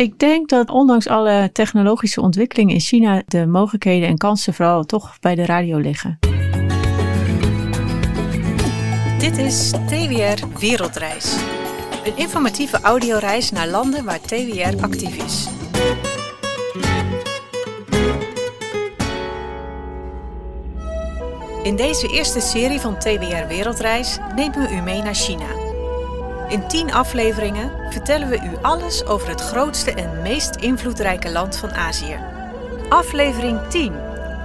Ik denk dat ondanks alle technologische ontwikkelingen in China de mogelijkheden en kansen vooral toch bij de radio liggen. Dit is TWR Wereldreis. Een informatieve audioreis naar landen waar TWR actief is. In deze eerste serie van TWR Wereldreis nemen we u mee naar China. In 10 afleveringen vertellen we u alles over het grootste en meest invloedrijke land van Azië. Aflevering 10: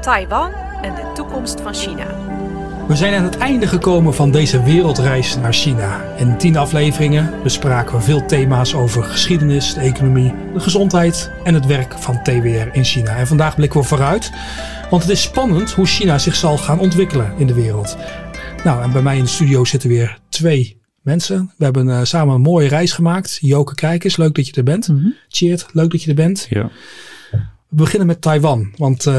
Taiwan en de toekomst van China. We zijn aan het einde gekomen van deze wereldreis naar China. In tien afleveringen bespraken we veel thema's over geschiedenis, de economie, de gezondheid en het werk van TWR in China. En vandaag blikken we vooruit, want het is spannend hoe China zich zal gaan ontwikkelen in de wereld. Nou, en bij mij in de studio zitten weer twee mensen. We hebben uh, samen een mooie reis gemaakt. Joke Kijkers, leuk dat je er bent. Mm leuk dat je er bent. Ja. We beginnen met Taiwan, want... Uh,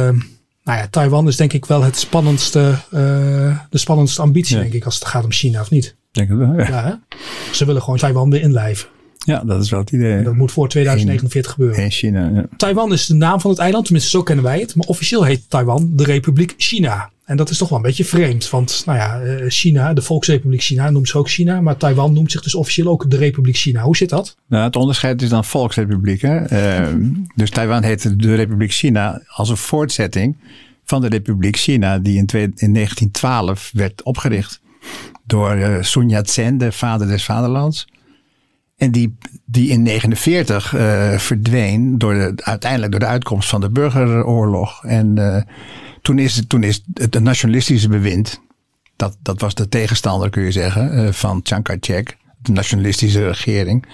nou ja, Taiwan is denk ik wel het spannendste, uh, de spannendste ambitie, denk ik, als het gaat om China, of niet? Denk het wel, ja. ja Ze willen gewoon Taiwan weer inlijven. Ja, dat is wel het idee. En dat moet voor 2049 gebeuren. In China, ja. Taiwan is de naam van het eiland, tenminste zo kennen wij het. Maar officieel heet Taiwan de Republiek China. En dat is toch wel een beetje vreemd. Want nou ja, China, de Volksrepubliek China noemt zich ook China. Maar Taiwan noemt zich dus officieel ook de Republiek China. Hoe zit dat? Nou, het onderscheid is dan Volksrepubliek. Hè? Uh, dus Taiwan heet de Republiek China als een voortzetting van de Republiek China. Die in, twee, in 1912 werd opgericht door uh, Sun Yat-sen, de vader des vaderlands. En die, die in 1949 uh, verdween door de, uiteindelijk door de uitkomst van de burgeroorlog. En uh, toen is, toen is het nationalistische bewind, dat, dat was de tegenstander kun je zeggen, uh, van Chiang Kai-shek, de nationalistische regering,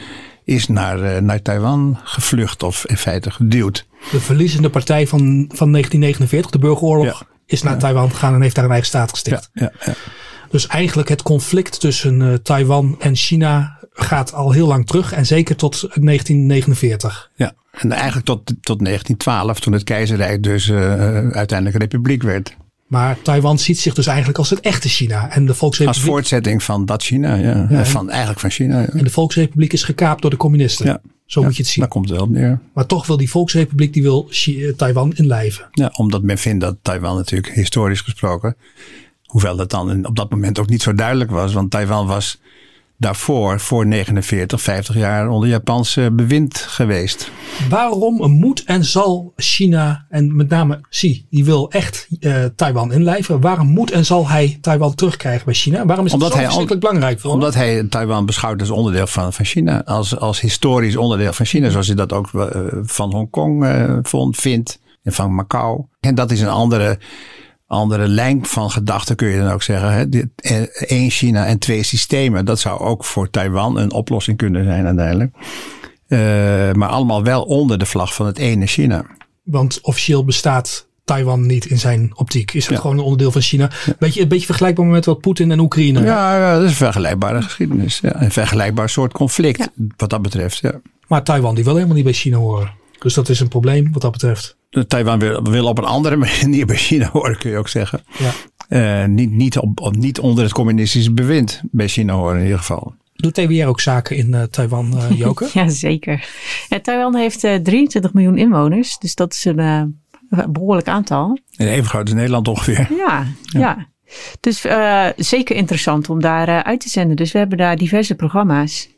is naar, naar Taiwan gevlucht of in feite geduwd. De verliezende partij van, van 1949, de burgeroorlog, ja. is naar ja. Taiwan gegaan en heeft daar een eigen staat gesticht. Ja, dus eigenlijk het conflict tussen Taiwan en China gaat al heel lang terug en zeker tot 1949. Ja, en eigenlijk tot, tot 1912 toen het keizerrijk dus uh, uiteindelijk republiek werd. Maar Taiwan ziet zich dus eigenlijk als het echte China. En de Volksrepubliek... Als voortzetting van dat China, ja. ja van, eigenlijk van China. Ja. En de Volksrepubliek is gekaapt door de communisten. Ja. Zo ja, moet je het zien. Daar komt het wel neer. Maar toch wil die Volksrepubliek, die wil Taiwan inlijven. Ja, omdat men vindt dat Taiwan natuurlijk historisch gesproken, hoewel dat dan op dat moment ook niet zo duidelijk was, want Taiwan was daarvoor, voor 49, 50 jaar onder Japans bewind geweest. Waarom moet en zal China, en met name Xi, die wil echt uh, Taiwan inlijven. Waarom moet en zal hij Taiwan terugkrijgen bij China? Waarom is dat zo hij, verschrikkelijk belangrijk voor Omdat hij Taiwan beschouwt als onderdeel van, van China. Als, als historisch onderdeel van China. Zoals hij dat ook uh, van Hongkong uh, vond, vindt. En van Macau. En dat is een andere andere lijn van gedachten kun je dan ook zeggen. Eén China en twee systemen. Dat zou ook voor Taiwan een oplossing kunnen zijn uiteindelijk. Uh, maar allemaal wel onder de vlag van het ene China. Want officieel bestaat Taiwan niet in zijn optiek. Is het ja. gewoon een onderdeel van China. Ja. Beetje, een beetje vergelijkbaar met wat Poetin en Oekraïne. Ja, ja, dat is een vergelijkbare geschiedenis. Ja. Een vergelijkbaar soort conflict wat dat betreft. Ja. Maar Taiwan die wil helemaal niet bij China horen. Dus dat is een probleem wat dat betreft. Taiwan wil, wil op een andere manier bij China horen, kun je ook zeggen. Ja. Uh, niet, niet, op, op, niet onder het communistische bewind bij China horen in ieder geval. Doet TWR ook zaken in uh, Taiwan, uh, Joke? ja, zeker. Ja, Taiwan heeft uh, 23 miljoen inwoners, dus dat is een behoorlijk aantal. En even groot als Nederland ongeveer. Ja, ja. ja. Dus zeker interessant om daar uit te zenden. Dus we hebben daar diverse programma's.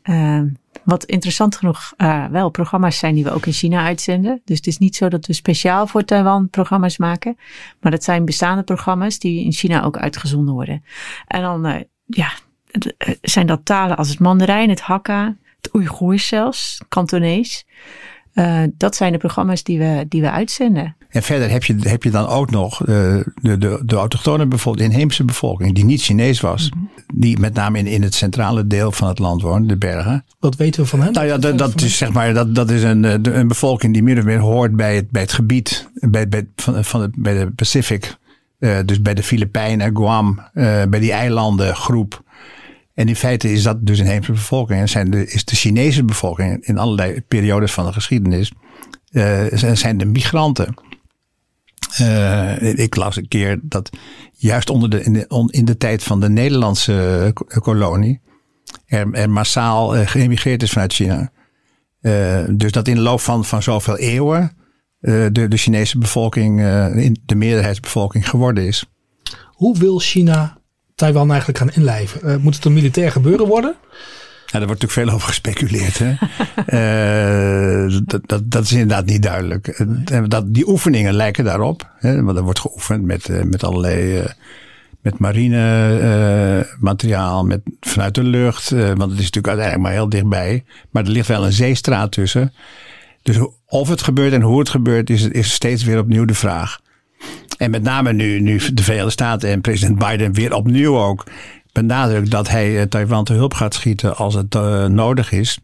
Wat interessant genoeg uh, wel programma's zijn die we ook in China uitzenden. Dus het is niet zo dat we speciaal voor Taiwan programma's maken. Maar dat zijn bestaande programma's die in China ook uitgezonden worden. En dan uh, ja, zijn dat talen als het Mandarijn, het Hakka, het Oeigoers zelfs, Kantonees. Uh, dat zijn de programma's die we, die we uitzenden. En verder heb je, heb je dan ook nog de, de, de, de autochtone bevolking, de inheemse bevolking, die niet Chinees was. Mm -hmm. Die met name in, in het centrale deel van het land woont, de bergen. Wat weten we van hen? Nou ja, dat, dat is zeg maar, dat, dat is een, een bevolking die meer of meer hoort bij het, bij het gebied, bij, bij, van, van het, bij de Pacific. Uh, dus bij de Filipijnen, Guam, uh, bij die eilandengroep. En in feite is dat dus een inheemse bevolking. En zijn de, is de Chinese bevolking in allerlei periodes van de geschiedenis. Uh, zijn de migranten. Uh, ik las een keer dat juist onder de, in, de, in de tijd van de Nederlandse kolonie er, er massaal uh, geëmigreerd is vanuit China. dus dat in de loop van, van zoveel eeuwen de, de Chinese bevolking de meerderheidsbevolking geworden is. Hoe wil China Taiwan eigenlijk gaan inlijven? moet het een militair gebeuren worden? Ja, daar wordt natuurlijk veel over gespeculeerd. Hè? uh, dat, dat, dat, is inderdaad niet duidelijk. Dat, die oefeningen lijken daarop. Hè? Want er wordt geoefend met, met allerlei met marine uh, materiaal, met, vanuit de lucht. Want het is natuurlijk uiteindelijk maar heel dichtbij. Maar er ligt wel een zeestraat tussen. Dus of het gebeurt en hoe het gebeurt, is, is steeds weer opnieuw de vraag. En met name nu, nu de Verenigde Staten en president Biden weer opnieuw ook benadrukt dat hij eh, Taiwan te hulp gaat schieten als het uh, nodig is.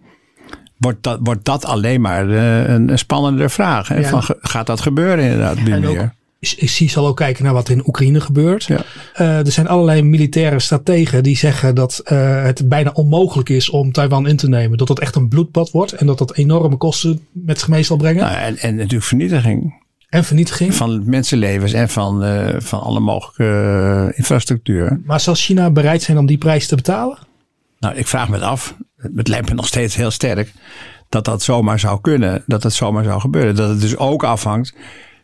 Wordt dat, wordt dat alleen maar uh, een, een spannende vraag. Hè? Van, gaat dat gebeuren inderdaad? Meer? Xi zal ook kijken naar wat in Oekraïne gebeurt. Ja. Uh, er zijn allerlei militaire strategen die zeggen dat het bijna onmogelijk is om Taiwan in te nemen. Dat het echt een bloedbad wordt en dat dat enorme kosten met zich mee zal brengen. Nou, en, en natuurlijk vernietiging. En vernietiging? Van mensenlevens en van, uh, van alle mogelijke infrastructuur. Maar zal China bereid zijn om die prijs te betalen? Nou, ik vraag me het af. Het lijkt me nog steeds heel sterk dat dat zomaar zou kunnen. Dat dat zomaar zou gebeuren. Dat het dus ook afhangt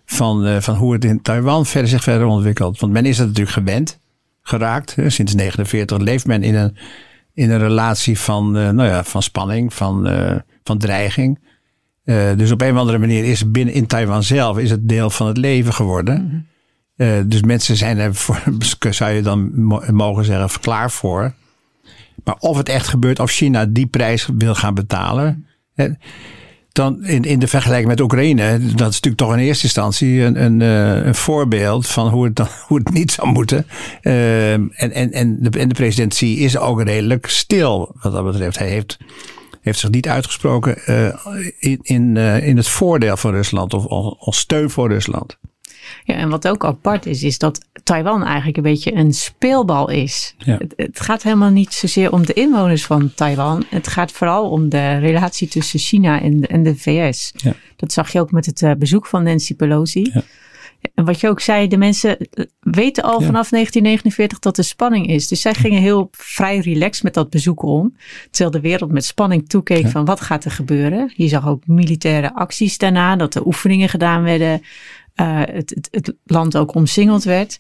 van, uh, van hoe het in Taiwan verder zich verder ontwikkelt. Want men is dat natuurlijk gewend geraakt. Hè. Sinds 1949 leeft men in een, in een relatie van, nou ja, van spanning, van, van dreiging. Dus op een of andere manier is binnen in Taiwan zelf is het deel van het leven geworden. Mm -hmm. dus mensen zijn er, voor, zou je dan mogen zeggen, klaar voor. Maar of het echt gebeurt, of China die prijs wil gaan betalen dan in, in de vergelijking met Oekraïne, dat is natuurlijk toch in eerste instantie een, een, eh, een voorbeeld van hoe het, dan, hoe het niet zou moeten. Uh, en, en, en, de, en de president Xi is ook redelijk stil wat dat betreft. Hij heeft, heeft zich niet uitgesproken uh, in, in, uh, in het voordeel van Rusland of als steun voor Rusland. Ja, en wat ook apart is, is dat Taiwan eigenlijk een beetje een speelbal is. Ja. Het, het, gaat helemaal niet zozeer om de inwoners van Taiwan. Het gaat vooral om de relatie tussen China en de, en de VS. Ja. Dat zag je ook met het uh, bezoek van Nancy Pelosi. Ja. En wat je ook zei, de mensen eh, weten al vanaf 1949 dat er spanning is. Dus zij gingen heel vrij relaxed met dat bezoek om. Terwijl de wereld met spanning toekeek van wat gaat er gebeuren. Je zag ook militaire acties daarna, dat er oefeningen gedaan werden uh, het, het, het, land ook omsingeld werd.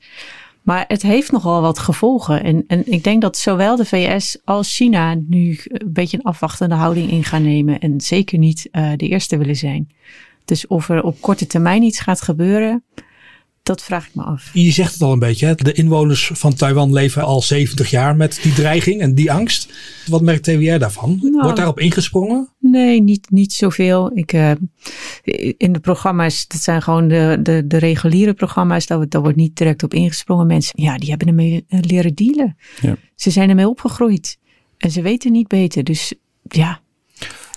Maar het heeft nogal wat gevolgen. En, en ik denk dat zowel de VS als China nu een beetje een afwachtende houding in gaan nemen. En zeker niet uh, de eerste willen zijn. Dus of er op korte termijn iets gaat gebeuren, dat vraag ik me af. Je zegt het al een beetje, hè? de inwoners van Taiwan leven al 70 jaar met die dreiging en die angst. Wat merkt TWR daarvan? Nou, Wordt daarop ingesprongen? Nee, niet, niet zoveel. Ik, uh, in de programma's, dat zijn gewoon de, de, de reguliere programma's, daar, daar wordt niet direct op ingesprongen. Mensen, ja, die hebben ermee eh, leren dealen. Ja. Ze zijn ermee opgegroeid en ze weten niet beter. Dus ja,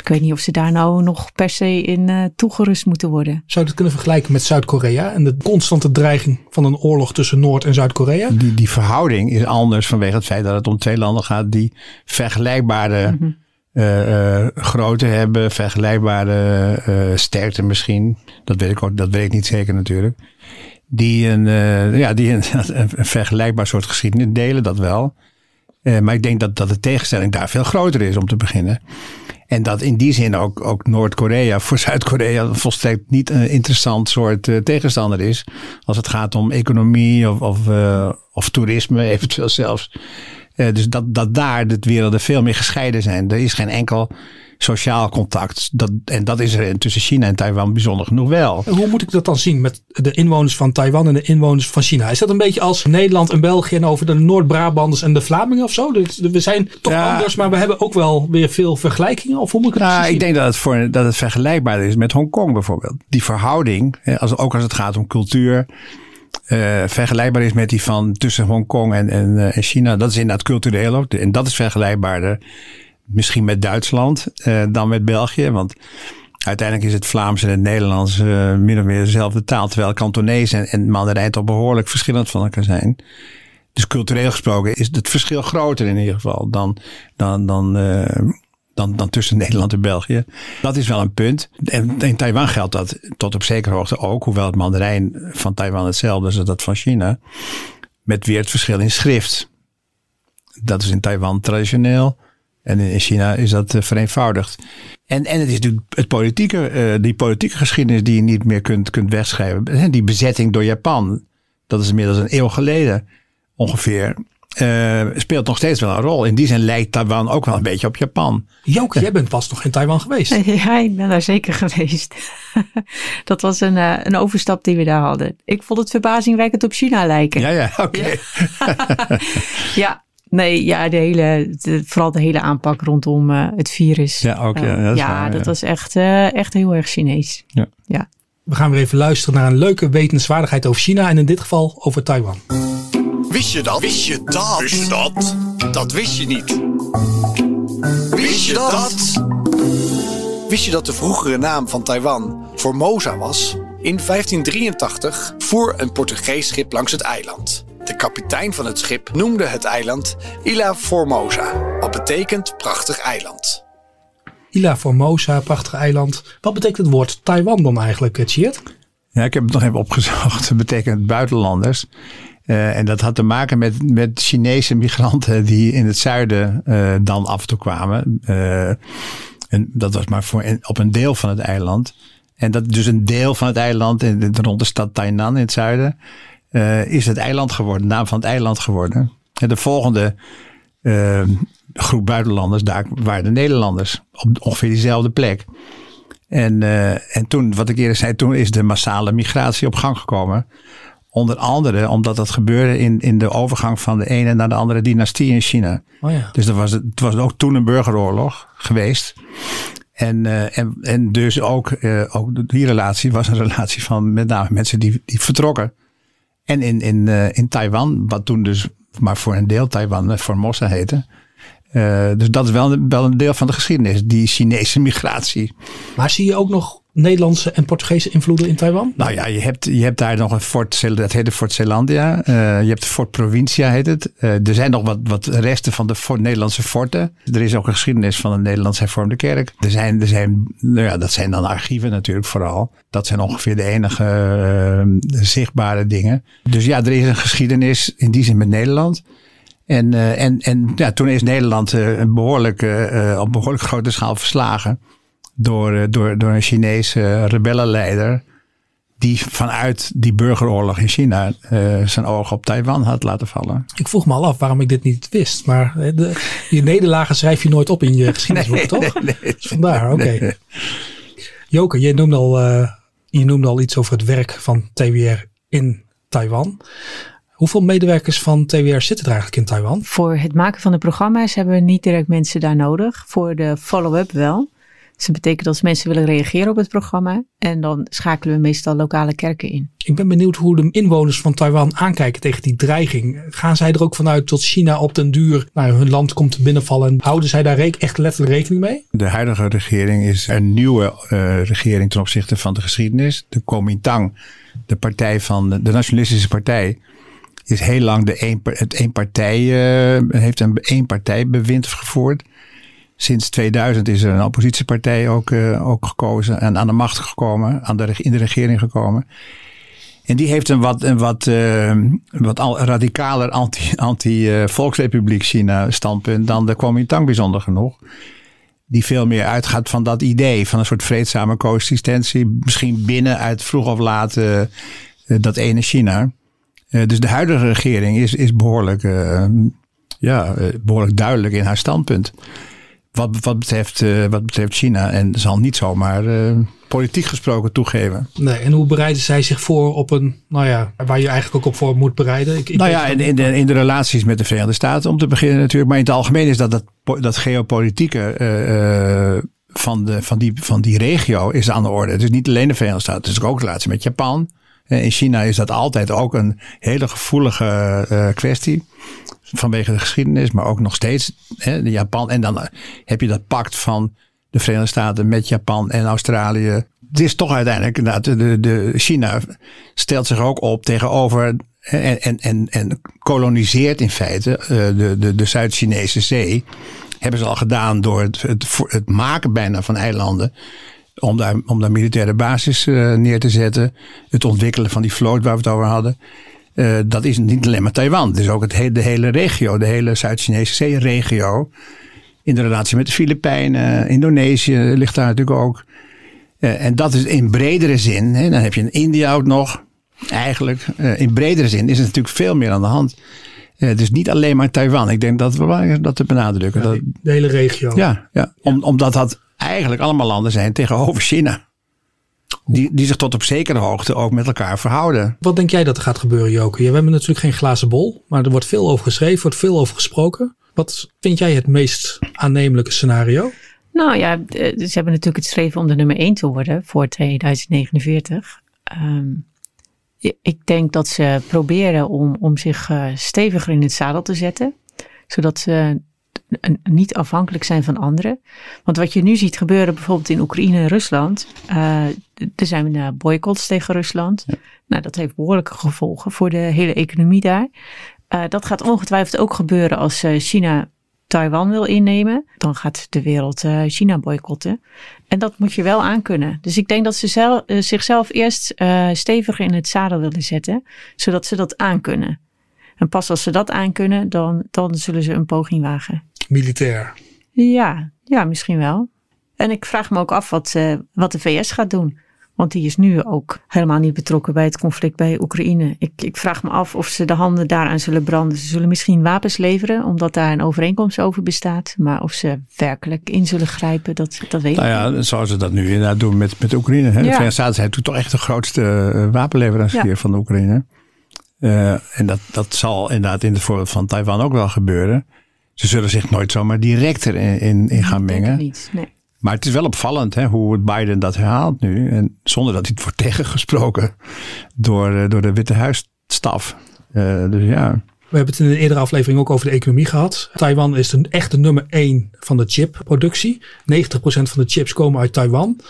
ik weet niet of ze daar nou nog per se in uh, toegerust moeten worden. Zou je het kunnen vergelijken met Zuid-Korea en de constante dreiging van een oorlog tussen Noord- en Zuid-Korea? Die, die verhouding is anders vanwege het feit dat het om twee landen gaat die vergelijkbare mm uh, uh, grootte hebben, vergelijkbare sterkte misschien. Dat weet ik ook, dat weet ik niet zeker natuurlijk. Die een, ja, die een, een, vergelijkbaar soort geschiedenis delen, dat wel. maar ik denk dat, dat de tegenstelling daar veel groter is om te beginnen. En dat in die zin ook, ook Noord-Korea voor Zuid-Korea volstrekt niet een interessant soort uh, tegenstander is. Als het gaat om economie of, of, uh, of toerisme, eventueel zelfs. Uh, dus dat, dat daar de werelden veel meer gescheiden zijn. Er is geen enkel sociaal contact. Dat, en dat is er tussen China en Taiwan bijzonder genoeg wel. hoe moet ik dat dan zien met de inwoners van Taiwan en de inwoners van China? Is dat een beetje als Nederland en België en over de Noord-Brabanders en de Vlamingen of zo? Dus we zijn toch anders, maar we hebben ook wel weer veel vergelijkingen? Of hoe moet ik het nou, Ik denk dat het, voor, dat het vergelijkbaar is met Hongkong bijvoorbeeld. Die verhouding, als, ook als het gaat om cultuur. Uh, vergelijkbaar is met die van tussen Hongkong en, en, uh, en China. Dat is inderdaad cultureel ook. En dat is vergelijkbaarder misschien met Duitsland uh, dan met België. Want uiteindelijk is het Vlaams en het Nederlands uh, min of meer dezelfde taal. Terwijl Kantonees en, Mandarijn toch behoorlijk verschillend van elkaar zijn. Dus cultureel gesproken is het verschil groter in ieder geval dan, dan, dan, uh, dan, dan tussen Nederland en België. Dat is wel een punt. En in Taiwan geldt dat tot op zekere hoogte ook. Hoewel het Mandarijn van Taiwan hetzelfde is als dat van China. Met weer het verschil in schrift. Dat is in Taiwan traditioneel. En in China is dat vereenvoudigd. En, en het is natuurlijk het politieke, die politieke geschiedenis die je niet meer kunt, kunt wegschrijven. Die bezetting door Japan, dat is inmiddels een eeuw geleden ongeveer. Uh, speelt nog steeds wel een rol. In die zin lijkt Taiwan ook wel een beetje op Japan. Joke, jij bent pas nog in Taiwan geweest. Ja, ik ben daar zeker geweest. dat was een, uh, een overstap die we daar hadden. Ik vond het verbazingwekkend op China lijken. Ja, ja, oké. Ja. nee, ja, de hele, de, vooral de hele aanpak rondom uh, het virus. Ja, ook, ja, dat, ja, waar, dat was echt, echt heel erg Chinees. Ja. ja. We gaan weer even luisteren naar een leuke wetenswaardigheid over China en in dit geval over Taiwan. Wist je dat? Wist je dat? Wist je dat? Dat wist je niet. Wist je dat? Wist je dat de vroegere naam van Taiwan Formosa was? In 1583 voer een Portugees schip langs het eiland. De kapitein van het schip noemde het eiland Ilha Formosa, wat betekent prachtig eiland. Ilha Formosa, prachtig eiland. Wat betekent het woord Taiwan dan eigenlijk, Tjeerd? Ja, ik heb het nog even opgezocht. Het betekent buitenlanders. Uh, en dat had te maken met, met Chinese migranten die in het zuiden uh, dan af en toe kwamen. Uh, en dat was maar voor op een deel van het eiland. En dat dus een deel van het eiland, in, rond de stad Tainan in het zuiden, is het eiland geworden, de naam van het eiland geworden. En de volgende groep buitenlanders, daar waren de Nederlanders. Op ongeveer diezelfde plek. En, en toen, wat ik eerder zei, toen is de massale migratie op gang gekomen. Onder andere omdat dat gebeurde in, in de overgang van de ene naar de andere dynastie in China. Oh ja. Dus dat was, het was ook toen een burgeroorlog geweest. En, uh, en, en dus ook, uh, ook die relatie was een relatie van met name mensen die, die vertrokken. En in, in, uh, in Taiwan, wat toen dus maar voor een deel Taiwan Formosa heette. dus dat is wel, wel een deel van de geschiedenis, die Chinese migratie. Maar zie je ook nog Nederlandse en Portugese invloeden in Taiwan? Nou ja, je hebt, je hebt daar nog een fort, dat heet de Fort Zeelandia. Uh, je hebt Fort Provincia heet het. Uh, er zijn nog wat, wat resten van de Nederlandse forten. Er is ook een geschiedenis van een Nederlands hervormde kerk. Er zijn, er zijn, nou ja, dat zijn dan archieven natuurlijk vooral. Dat zijn ongeveer de enige uh, zichtbare dingen. Dus ja, er is een geschiedenis in die zin met Nederland. En, en, en ja, toen is Nederland behoorlijk, op behoorlijk grote schaal verslagen door, eh, door, door een Chinese rebellenleider. Die vanuit die burgeroorlog in China uh, zijn ogen op Taiwan had laten vallen. Ik vroeg me al af waarom ik dit niet wist. Maar eh, de, je nederlagen schrijf je nooit op in je geschiedenisboek, toch? Nee, nee, dus vandaar, oké. Okay. Joke, je noemde, al, uh, je noemde al iets over het werk van TWR in Taiwan. Hoeveel medewerkers van TWR zitten er eigenlijk in Taiwan? Voor het maken van de programma's hebben we niet direct mensen daar nodig. Voor de follow-up wel. Dus dat betekent dat als mensen willen reageren op het programma. En dan schakelen we meestal lokale kerken in. Ik ben benieuwd hoe de inwoners van Taiwan aankijken tegen die dreiging. Gaan zij er ook vanuit dat China op den duur naar hun land komt te binnenvallen? Houden zij daar echt letterlijk rekening mee? De huidige regering is een nieuwe uh, regering ten opzichte van de geschiedenis. De Kuomintang, de partij van de, de nationalistische partij is heel lang de een, het één partij, uh, heeft een eenpartijbewind gevoerd. Sinds 2000 is er een oppositiepartij ook, uh, ook gekozen en aan de macht gekomen, aan de, in de regering gekomen. En die heeft een wat, een wat, uh, wat al radicaler anti-Volksrepubliek anti, uh, China standpunt dan de Kuomintang bijzonder genoeg. Die veel meer uitgaat van dat idee van een soort vreedzame coexistentie. Misschien binnen uit vroeg of laat dat ene China. dus de huidige regering is, is behoorlijk, ja, behoorlijk duidelijk in haar standpunt. Wat, wat, betreft, uh, wat betreft China. En zal niet zomaar uh, politiek gesproken toegeven. Nee, en hoe bereiden zij zich voor op een, nou ja, waar je eigenlijk ook op voor moet bereiden? Ik, ik nou ja, in, in, de, in de relaties met de Verenigde Staten om te beginnen natuurlijk. Maar in het algemeen is dat dat, dat geopolitieke uh, van, de, van, die, van die regio is aan de orde. Het is niet alleen de Verenigde Staten, het is ook relatie met Japan. In China is dat altijd ook een hele gevoelige kwestie vanwege de geschiedenis, maar ook nog steeds hè, Japan. En dan heb je dat pact van de Verenigde Staten met Japan en Australië. Het is toch uiteindelijk inderdaad, de, de China stelt zich ook op tegenover en, en, en, en koloniseert in feite uh, de, de, de Zuid-Chinese zee. Hebben ze al gedaan door het, het, maken bijna van eilanden om daar, om daar militaire basis uh, neer te zetten. Het ontwikkelen van die vloot waar we het over hadden. Uh, dat is niet alleen maar Taiwan. Het is ook het de hele regio, de hele Zuid-Chinese zee-regio. In de relatie met de Filipijnen, Indonesië ligt daar natuurlijk ook. Uh, en dat is in bredere zin. Hè, dan heb je in India ook nog. Eigenlijk, uh, in bredere zin is er natuurlijk veel meer aan de hand. Dus niet alleen maar Taiwan. Ik denk dat we dat te benadrukken. Ja, dat, de hele regio. Ja, ja. Om, omdat dat eigenlijk allemaal landen zijn tegenover China. Die, die zich tot op zekere hoogte ook met elkaar verhouden. Wat denk jij dat er gaat gebeuren, Joke? we hebben natuurlijk geen glazen bol, maar er wordt veel over geschreven, wordt veel over gesproken. Wat vind jij het meest aannemelijke scenario? Nou ja, ze hebben natuurlijk het streven om de nummer 1 te worden voor 2049. Um, ik denk dat ze proberen om, om zich uh, steviger in het zadel te zetten, zodat ze niet afhankelijk zijn van anderen. Want wat je nu ziet gebeuren bijvoorbeeld in Oekraïne en Rusland. Uh, er zijn uh, boycotts tegen Rusland. Ja. Nou, dat heeft behoorlijke gevolgen voor de hele economie daar. Uh, dat gaat ongetwijfeld ook gebeuren als China Taiwan wil innemen. Dan gaat de wereld China boycotten. En dat moet je wel aankunnen. Dus ik denk dat ze zelf, zichzelf eerst steviger in het zadel willen zetten. Zodat ze dat aankunnen. En pas als ze dat aankunnen, dan, dan zullen ze een poging wagen militair. Ja, ja, misschien wel. En ik vraag me ook af wat, uh, wat de VS gaat doen. Want die is nu ook helemaal niet betrokken bij het conflict bij Oekraïne. Ik, ik vraag me af of ze de handen daaraan zullen branden. Ze zullen misschien wapens leveren, omdat daar een overeenkomst over bestaat. Maar of ze werkelijk in zullen grijpen, dat, dat weet nou ik ja, Zoals ze dat nu inderdaad doen met, met Oekraïne. Hè? Ja. De Verenigde Staten zijn toch echt de grootste uh, wapenleverancier ja. van de Oekraïne. Uh, en dat, dat zal inderdaad in het voorbeeld van Taiwan ook wel gebeuren. Ze zullen zich nooit zomaar direct erin in, in gaan mengen. Niet, nee. Maar het is wel opvallend hè, hoe Biden dat herhaalt nu. En zonder dat hij het wordt tegengesproken door, door de Witte Huisstaf. Uh, dus ja. We hebben het in een eerdere aflevering ook over de economie gehad. Taiwan is een, echt de nummer één van de chipproductie. 90% van de chips komen uit Taiwan.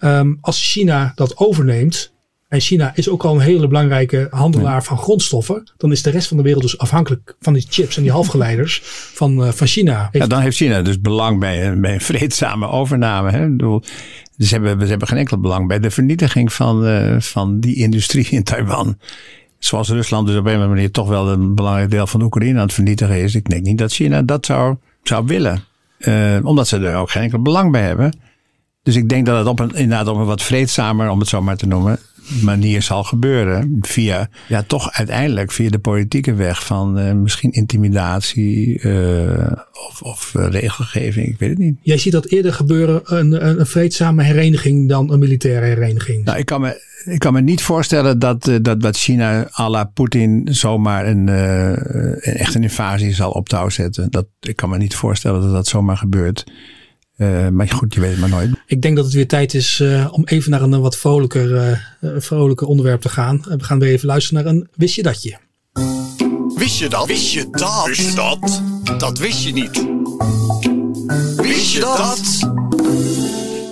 Um, als China dat overneemt, en China is ook al een hele belangrijke handelaar van grondstoffen. Dan is de rest van de wereld dus afhankelijk van die chips en die halfgeleiders van, uh, van China. Ja, dan heeft China dus belang bij, bij een vreedzame overname. Hè? Ik bedoel, dus hebben, ze hebben geen enkel belang bij de vernietiging van, uh, van die industrie in Taiwan. Zoals Rusland dus op een of andere manier toch wel een belangrijk deel van Oekraïne aan het vernietigen is. Ik denk niet dat China dat zou, zou willen. Uh, omdat ze er ook geen enkel belang bij hebben. Dus ik denk dat het op een, inderdaad op een wat vreedzamer, om het zo maar te noemen, manier zal gebeuren. Via, ja, toch uiteindelijk via de politieke weg van uh, misschien intimidatie uh, of, of uh, regelgeving. Ik weet het niet. Jij ziet dat eerder gebeuren, een, een, vreedzame hereniging dan een militaire hereniging. Nou, ik kan me, ik kan me niet voorstellen dat, dat, China à la Poetin zomaar een, een echt een invasie zal op touw zetten. Dat, ik kan me niet voorstellen dat dat zomaar gebeurt. Maar goed, je weet het maar nooit. Ik denk dat het weer tijd is uh, om even naar een wat vrolijker, uh, vrolijker onderwerp te gaan. we gaan weer even luisteren naar een Wist je datje? Wist je dat? Wist je dat? Wist je dat? Dat wist je niet. Wist je dat?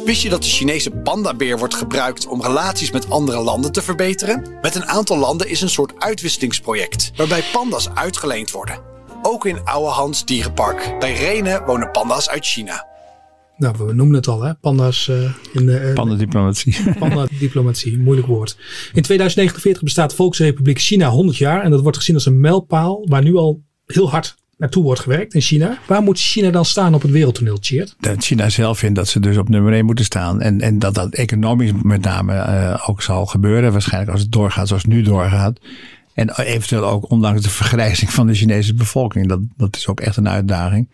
Wist je dat de Chinese pandabeer wordt gebruikt om relaties met andere landen te verbeteren? Met een aantal landen is een soort uitwisselingsproject waarbij panda's uitgeleend worden. Ook in Oude Hans Dierenpark. Bij Renen wonen panda's uit China. Nou, we noemen het al, hè? Panda's uh, in de. Uh, Pandadiplomatie. Pandadiplomatie, moeilijk woord. In 2049 bestaat de Volksrepubliek China 100 jaar. En dat wordt gezien als een mijlpaal waar nu al heel hard naartoe wordt gewerkt in China. Waar moet China dan staan op het wereldtoneel, Cheert? Dat China zelf vindt dat ze dus op nummer 1 moeten staan. En, en dat dat economisch met name uh, ook zal gebeuren. Waarschijnlijk als het doorgaat zoals het nu doorgaat. En eventueel ook ondanks de vergrijzing van de Chinese bevolking. Dat, dat is ook echt een uitdaging.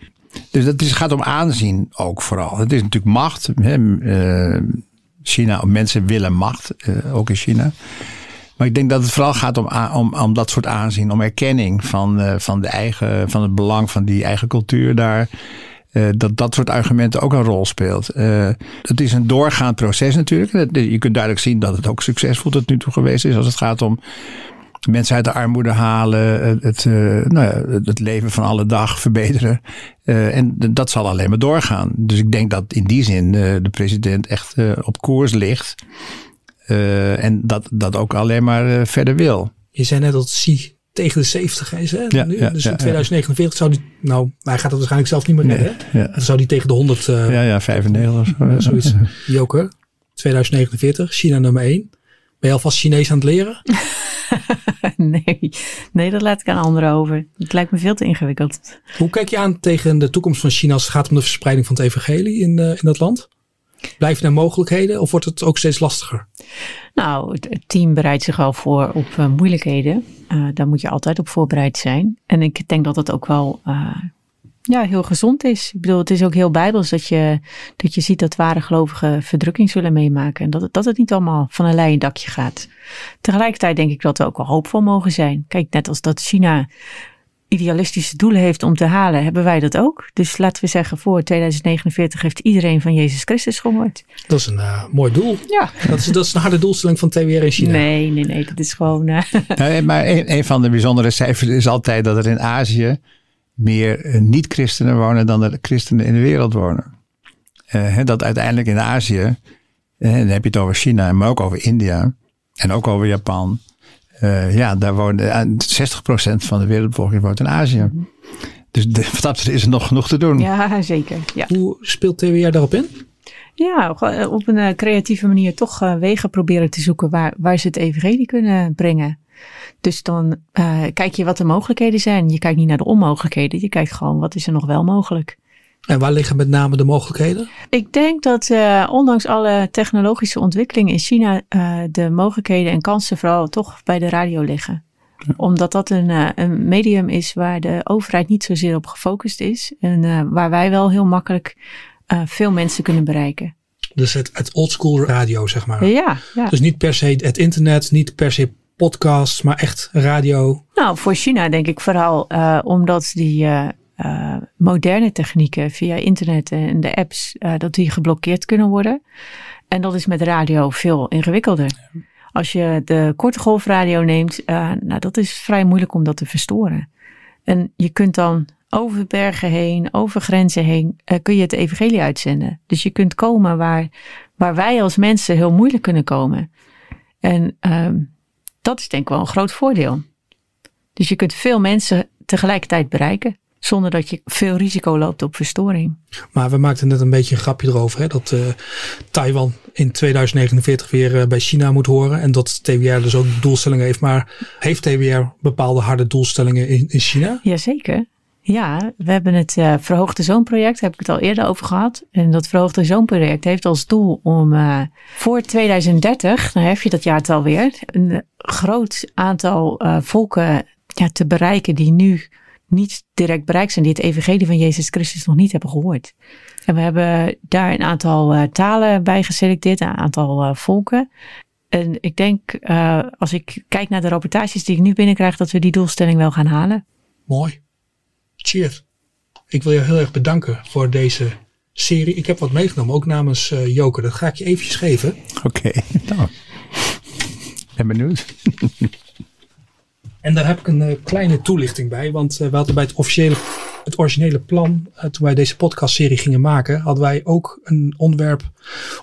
Dus het is, gaat om aanzien ook vooral. Het is natuurlijk macht. Hè. Uh, China, mensen willen macht, uh, ook in China. Maar ik denk dat het vooral gaat om, om, om dat soort aanzien, om erkenning van, uh, van, de eigen, van het belang van die eigen cultuur daar. dat dat soort argumenten ook een rol speelt. het is een doorgaand proces natuurlijk. Je kunt duidelijk zien dat het ook succesvol tot nu toe geweest is als het gaat om mensen uit de armoede halen, het, uh, nou ja, het leven van alle dag verbeteren. Uh, en dat zal alleen maar doorgaan. Dus ik denk dat in die zin uh, de president echt op koers ligt. en dat dat ook alleen maar verder wil. Je zei net dat Xi tegen de 70 is. Hè? Ja, nu, ja, dus in 2049 zou die, nou, hij gaat het waarschijnlijk zelf niet meer redden. Nee, Dan zou die tegen de 100. ja, ja, 95 of zoiets. Joker, 2049, China nummer 1. Ben je alvast Chinees aan het leren? nee. nee, dat laat ik aan anderen over. Het lijkt me veel te ingewikkeld. Hoe kijk je aan tegen de toekomst van China als het gaat om de verspreiding van het evangelie in, uh, in dat land? Blijven er mogelijkheden of wordt het ook steeds lastiger? Nou, het team bereidt zich al voor op uh, moeilijkheden. Uh, daar moet je altijd op voorbereid zijn. En ik denk dat het ook wel ja, heel gezond is. Ik bedoel, het is ook heel bijbels dat je, dat je ziet dat ware gelovigen verdrukking zullen meemaken. En dat het, dat het niet allemaal van een leien dakje gaat. Tegelijkertijd denk ik dat we ook wel hoopvol mogen zijn. Kijk, net als dat China idealistische doelen heeft om te halen, hebben wij dat ook. Dus laten we zeggen, voor 2049 heeft iedereen van Jezus Christus gehoord. Dat is een uh, mooi doel. Ja. Dat is, dat is een harde doelstelling van TWR in China. Nee, nee, nee. Dat is gewoon... Uh... Nee, maar een, een, van de bijzondere cijfers is altijd dat er in Azië meer niet-christenen wonen dan er christenen in de wereld wonen. Uh, dat uiteindelijk in Azië, dan heb je het over China, maar ook over India en ook over Japan uh, ja, daar wonen 60% van de wereldbevolking woont in Azië. Dus de, wat dat is er nog genoeg te doen. Ja, zeker. Ja. Hoe speelt TWR daarop in? Ja, op een creatieve manier toch wegen proberen te zoeken waar, waar ze het evangelie kunnen brengen. Dus dan uh, kijk je wat de mogelijkheden zijn. Je kijkt niet naar de onmogelijkheden. Je kijkt gewoon wat is er nog wel mogelijk. En waar liggen met name de mogelijkheden? Ik denk dat uh, ondanks alle technologische ontwikkelingen in China uh, de mogelijkheden en kansen vooral toch bij de radio liggen. Ja. Omdat dat een, uh, een, medium is waar de overheid niet zozeer op gefocust is. En waar wij wel heel makkelijk veel mensen kunnen bereiken. Dus het, het oldschool radio, zeg maar. Ja, ja. Dus niet per se het internet, niet per se podcasts, maar echt radio. Nou, voor China denk ik vooral omdat die uh, moderne technieken via internet en de apps, uh, dat die geblokkeerd kunnen worden. En dat is met radio veel ingewikkelder. Als je de korte golfradio neemt, uh, nou, dat is vrij moeilijk om dat te verstoren. En je kunt dan over bergen heen, over grenzen heen, kun je het evangelie uitzenden. Dus je kunt komen waar, waar wij als mensen heel moeilijk kunnen komen. En dat is denk ik wel een groot voordeel. Dus je kunt veel mensen tegelijkertijd bereiken zonder dat je veel risico loopt op verstoring. Maar we maakten net een beetje een grapje erover, hè, dat uh, Taiwan in 2049 weer uh, bij China moet horen en dat TWR dus ook doelstellingen heeft. Maar heeft TWR bepaalde harde doelstellingen in, in China? Jazeker. Ja, we hebben het uh, Verhoogde Zoonproject, daar heb ik het al eerder over gehad. En dat Verhoogde Zoonproject heeft als doel om uh, voor 2030, dan heb je dat jaartal weer, een groot aantal uh, volken ja, te bereiken die nu niet direct bereikt zijn, die het evangelie van Jezus Christus nog niet hebben gehoord. En we hebben daar een aantal talen bij geselecteerd, een aantal volken. En ik denk, als ik kijk naar de rapportages die ik nu binnenkrijg, dat we die doelstelling wel gaan halen. Mooi. Cheers. Ik wil je heel erg bedanken voor deze serie. Ik heb wat meegenomen, ook namens Joker. Dat ga ik je eventjes geven. Oké, okay. nou. Ben benieuwd. En daar heb ik een uh, kleine toelichting bij. Want uh, we hadden bij het, officiële, het originele plan, toen wij deze podcastserie gingen maken, hadden wij ook een onderwerp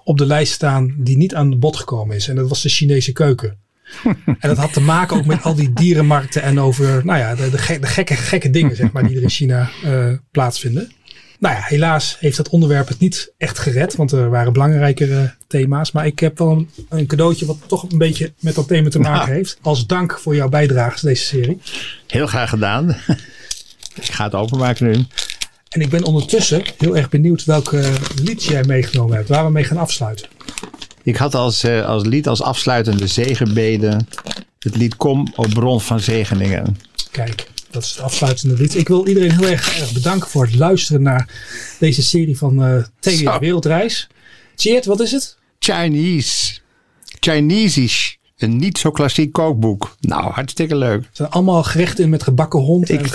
op de lijst staan die niet aan bod gekomen is. En dat was de Chinese keuken. en dat had te maken ook met al die dierenmarkten en over nou ja, de, de, gek, de gekke, gekke dingen zeg maar, die er in China plaatsvinden. Nou ja, helaas heeft dat onderwerp het niet echt gered, want er waren belangrijkere thema's. Maar ik heb wel een, een cadeautje wat toch een beetje met dat thema te maken nou. heeft. Als dank voor jouw bijdrage aan deze serie. Heel graag gedaan. ik ga het openmaken nu. En ik ben ondertussen heel erg benieuwd welke lied jij meegenomen hebt, waar we mee gaan afsluiten. Ik had als, uh, als lied als afsluitende zegenbeden het lied Kom, o bron van zegeningen. Kijk. Dat is het afsluitende lied. Ik wil iedereen heel erg, erg bedanken voor het luisteren naar deze serie van uh, Wereldreis. Cheert, wat is het? Chinese. Chinesisch. Een niet zo klassiek kookboek. Nou, hartstikke leuk. Er zijn allemaal gerechten in met gebakken hond en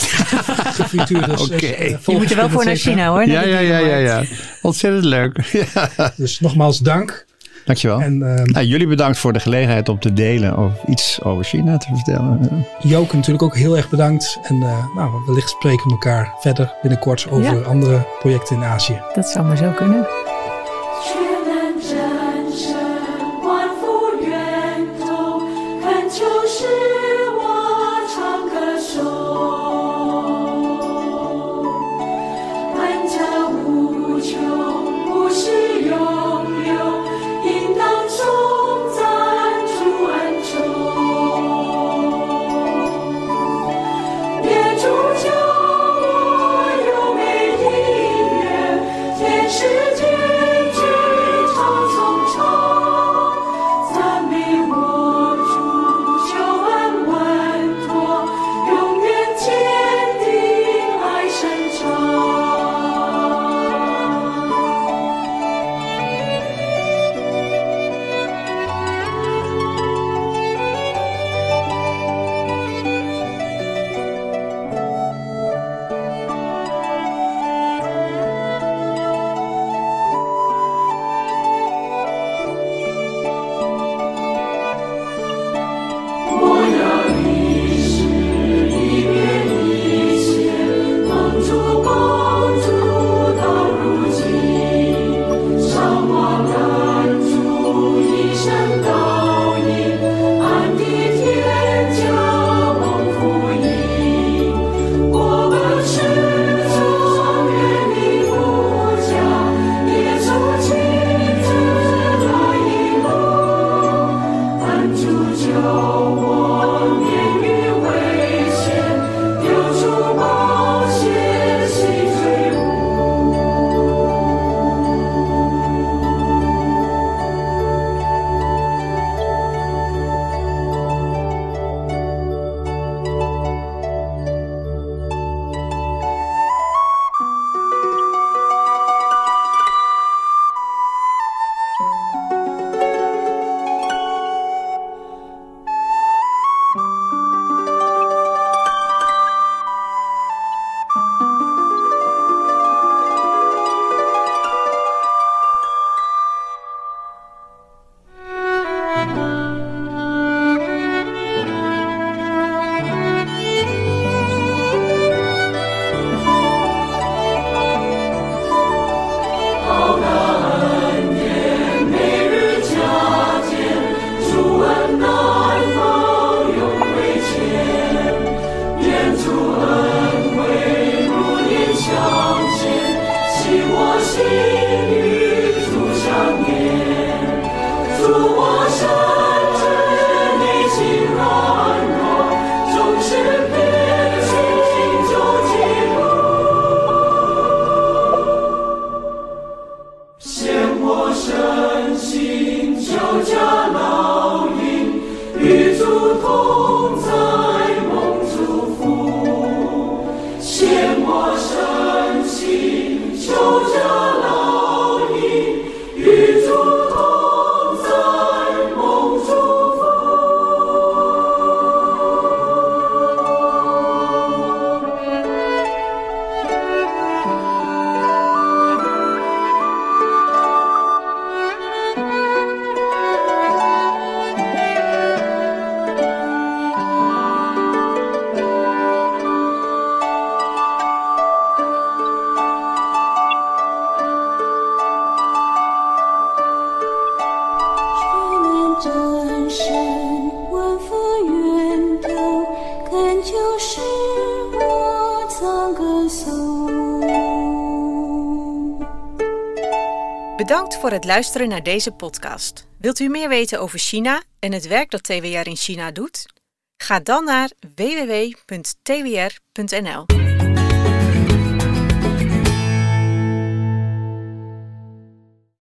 Oké. Okay. Uh, je moet er wel voor naar China hoor. Ja, ja, ja, ja, ja. Ontzettend leuk. Dus nogmaals dank. Dankjewel. En, uh, nou, jullie bedankt voor de gelegenheid om te delen of iets over China te vertellen. Joke natuurlijk ook heel erg bedankt. En uh, nou, wellicht spreken we elkaar verder binnenkort over ja. andere projecten in Azië. Dat zou maar zo kunnen. Voor het luisteren naar deze podcast. Wilt u meer weten over China en het werk dat TWR in China doet? Ga dan naar www.twr.nl.